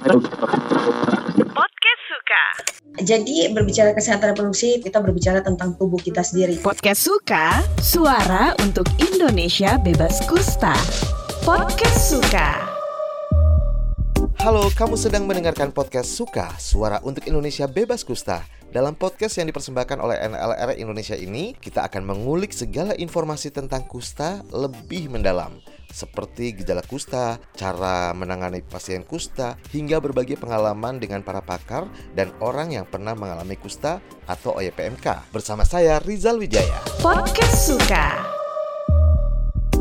Podcast Suka. Jadi berbicara kesehatan reproduksi, kita berbicara tentang tubuh kita sendiri. Podcast Suka, suara untuk Indonesia bebas kusta. Podcast Suka. Halo, kamu sedang mendengarkan podcast Suka, suara untuk Indonesia bebas kusta. Dalam podcast yang dipersembahkan oleh NLR Indonesia ini, kita akan mengulik segala informasi tentang kusta lebih mendalam seperti gejala kusta, cara menangani pasien kusta, hingga berbagai pengalaman dengan para pakar dan orang yang pernah mengalami kusta atau OYPMK. Bersama saya Rizal Wijaya. Podcast Suka.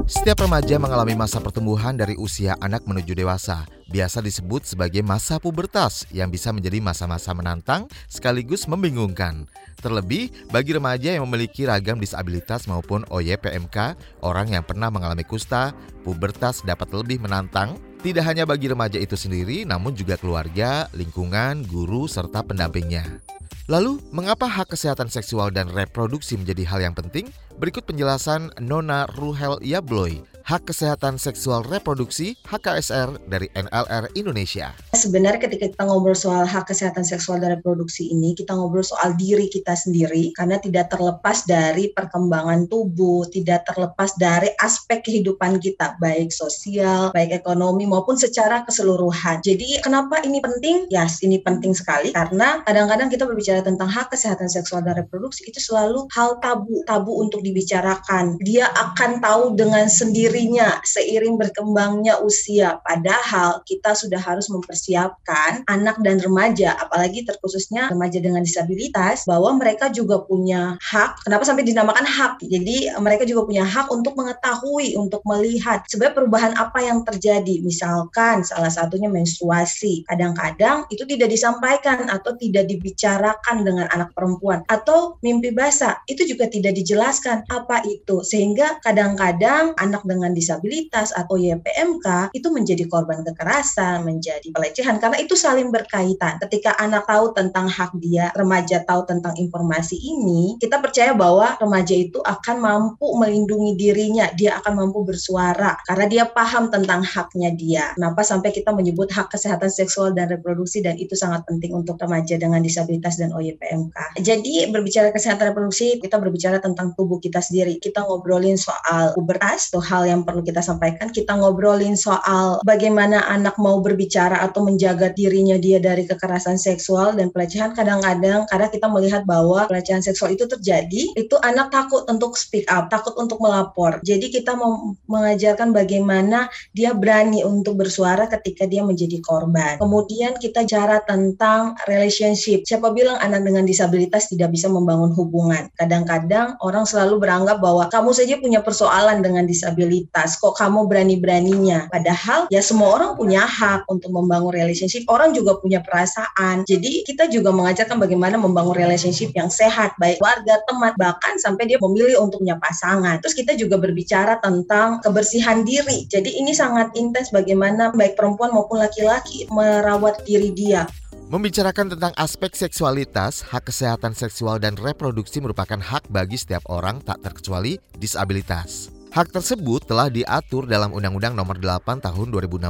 Setiap remaja mengalami masa pertumbuhan dari usia anak menuju dewasa, biasa disebut sebagai masa pubertas yang bisa menjadi masa-masa menantang sekaligus membingungkan. Terlebih bagi remaja yang memiliki ragam disabilitas maupun OYPMK, orang yang pernah mengalami kusta, pubertas dapat lebih menantang tidak hanya bagi remaja itu sendiri, namun juga keluarga, lingkungan, guru, serta pendampingnya. Lalu, mengapa hak kesehatan seksual dan reproduksi menjadi hal yang penting? Berikut penjelasan Nona Ruhel Yabloy, Hak Kesehatan Seksual Reproduksi HKSR dari NLR Indonesia. Sebenarnya ketika kita ngobrol soal hak kesehatan seksual dan reproduksi ini, kita ngobrol soal diri kita sendiri karena tidak terlepas dari perkembangan tubuh, tidak terlepas dari aspek kehidupan kita, baik sosial, baik ekonomi maupun secara keseluruhan. Jadi kenapa ini penting? Ya, yes, ini penting sekali karena kadang-kadang kita berbicara tentang hak kesehatan seksual dan reproduksi itu selalu hal tabu, tabu untuk dibicarakan. Dia akan tahu dengan sendiri dirinya seiring berkembangnya usia. Padahal kita sudah harus mempersiapkan anak dan remaja, apalagi terkhususnya remaja dengan disabilitas, bahwa mereka juga punya hak. Kenapa sampai dinamakan hak? Jadi mereka juga punya hak untuk mengetahui, untuk melihat sebenarnya perubahan apa yang terjadi. Misalkan salah satunya menstruasi. Kadang-kadang itu tidak disampaikan atau tidak dibicarakan dengan anak perempuan. Atau mimpi basah, itu juga tidak dijelaskan apa itu. Sehingga kadang-kadang anak dengan dengan disabilitas atau YPMK itu menjadi korban kekerasan, menjadi pelecehan karena itu saling berkaitan. Ketika anak tahu tentang hak dia, remaja tahu tentang informasi ini, kita percaya bahwa remaja itu akan mampu melindungi dirinya, dia akan mampu bersuara karena dia paham tentang haknya dia. Kenapa sampai kita menyebut hak kesehatan seksual dan reproduksi dan itu sangat penting untuk remaja dengan disabilitas dan OYPMK. Jadi berbicara kesehatan reproduksi, kita berbicara tentang tubuh kita sendiri. Kita ngobrolin soal pubertas, tuh hal yang perlu kita sampaikan. Kita ngobrolin soal bagaimana anak mau berbicara atau menjaga dirinya dia dari kekerasan seksual dan pelecehan. Kadang-kadang karena kita melihat bahwa pelecehan seksual itu terjadi, itu anak takut untuk speak up, takut untuk melapor. Jadi kita mau mengajarkan bagaimana dia berani untuk bersuara ketika dia menjadi korban. Kemudian kita cara tentang relationship. Siapa bilang anak dengan disabilitas tidak bisa membangun hubungan? Kadang-kadang orang selalu beranggap bahwa kamu saja punya persoalan dengan disabilitas disabilitas kok kamu berani-beraninya? Padahal ya semua orang punya hak untuk membangun relationship. Orang juga punya perasaan. Jadi kita juga mengajarkan bagaimana membangun relationship yang sehat. Baik warga teman bahkan sampai dia memilih untuk punya pasangan. Terus kita juga berbicara tentang kebersihan diri. Jadi ini sangat intens bagaimana baik perempuan maupun laki-laki merawat diri dia. Membicarakan tentang aspek seksualitas, hak kesehatan seksual dan reproduksi merupakan hak bagi setiap orang tak terkecuali disabilitas. Hak tersebut telah diatur dalam Undang-Undang Nomor 8 Tahun 2016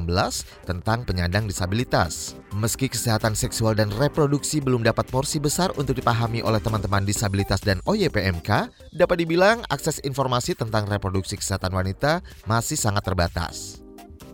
tentang penyandang disabilitas. Meski kesehatan seksual dan reproduksi belum dapat porsi besar untuk dipahami oleh teman-teman disabilitas dan OYPMK, dapat dibilang akses informasi tentang reproduksi kesehatan wanita masih sangat terbatas.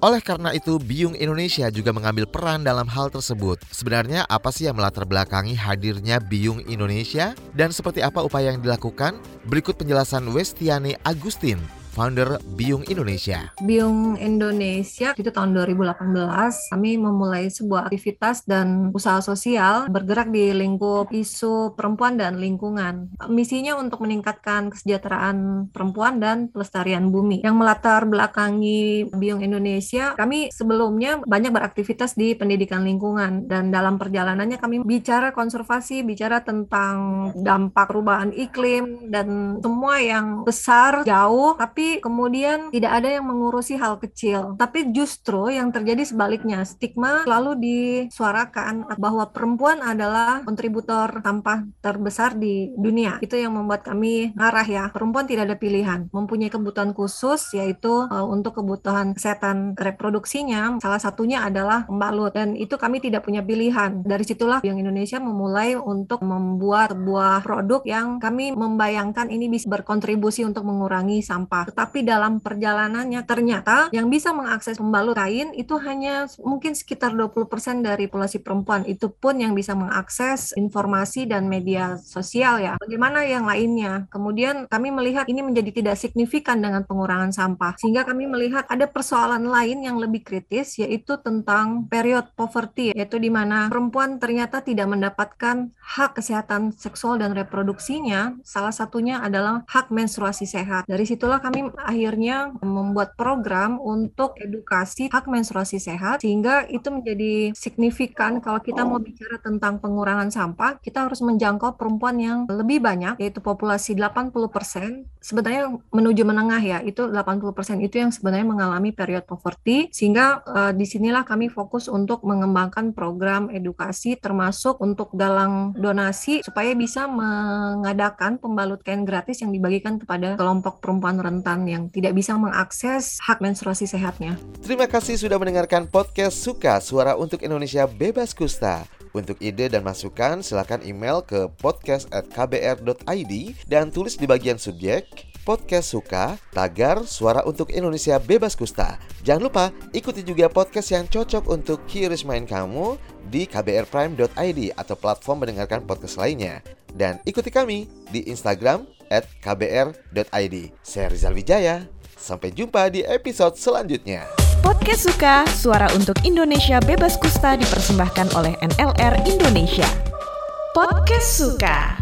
Oleh karena itu, Biung Indonesia juga mengambil peran dalam hal tersebut. Sebenarnya apa sih yang melatar belakangi hadirnya Biung Indonesia dan seperti apa upaya yang dilakukan? Berikut penjelasan Westiani Agustin, founder Biung Indonesia. Biung Indonesia itu tahun 2018 kami memulai sebuah aktivitas dan usaha sosial bergerak di lingkup isu perempuan dan lingkungan. Misinya untuk meningkatkan kesejahteraan perempuan dan pelestarian bumi. Yang melatar belakangi Biung Indonesia, kami sebelumnya banyak beraktivitas di pendidikan lingkungan dan dalam perjalanannya kami bicara konservasi, bicara tentang dampak perubahan iklim dan semua yang besar, jauh, tapi kemudian tidak ada yang mengurusi hal kecil. Tapi justru yang terjadi sebaliknya, stigma selalu disuarakan bahwa perempuan adalah kontributor sampah terbesar di dunia. Itu yang membuat kami marah ya. Perempuan tidak ada pilihan, mempunyai kebutuhan khusus yaitu uh, untuk kebutuhan kesehatan reproduksinya. Salah satunya adalah pembalut dan itu kami tidak punya pilihan. Dari situlah yang Indonesia memulai untuk membuat sebuah produk yang kami membayangkan ini bisa berkontribusi untuk mengurangi sampah. Tetapi dalam perjalanannya ternyata yang bisa mengakses pembalut kain itu hanya mungkin sekitar 20% dari populasi perempuan. Itu pun yang bisa mengakses informasi dan media sosial ya. Bagaimana yang lainnya? Kemudian kami melihat ini menjadi tidak signifikan dengan pengurangan sampah. Sehingga kami melihat ada persoalan lain yang lebih kritis yaitu tentang period poverty yaitu di mana perempuan ternyata tidak mendapatkan hak kesehatan seksual dan reproduksinya. Salah satunya adalah hak menstruasi sehat. Dari situlah kami akhirnya membuat program untuk edukasi hak menstruasi sehat sehingga itu menjadi signifikan kalau kita mau bicara tentang pengurangan sampah, kita harus menjangkau perempuan yang lebih banyak yaitu populasi 80% sebenarnya menuju menengah ya. Itu 80% itu yang sebenarnya mengalami period poverty sehingga uh, di sinilah kami fokus untuk mengembangkan program edukasi termasuk untuk dalang donasi supaya bisa mengadakan pembalut kain gratis yang dibagikan kepada kelompok perempuan rentan yang tidak bisa mengakses hak menstruasi sehatnya. Terima kasih sudah mendengarkan podcast Suka Suara untuk Indonesia Bebas Kusta. Untuk ide dan masukan, silakan email ke podcast@kbr.id dan tulis di bagian subjek podcast suka, tagar suara untuk Indonesia bebas kusta. Jangan lupa ikuti juga podcast yang cocok untuk kiris main kamu di kbrprime.id atau platform mendengarkan podcast lainnya. Dan ikuti kami di Instagram at kbr.id. Saya Rizal Wijaya. Sampai jumpa di episode selanjutnya. Podcast Suka, suara untuk Indonesia bebas kusta dipersembahkan oleh NLR Indonesia. Podcast Suka.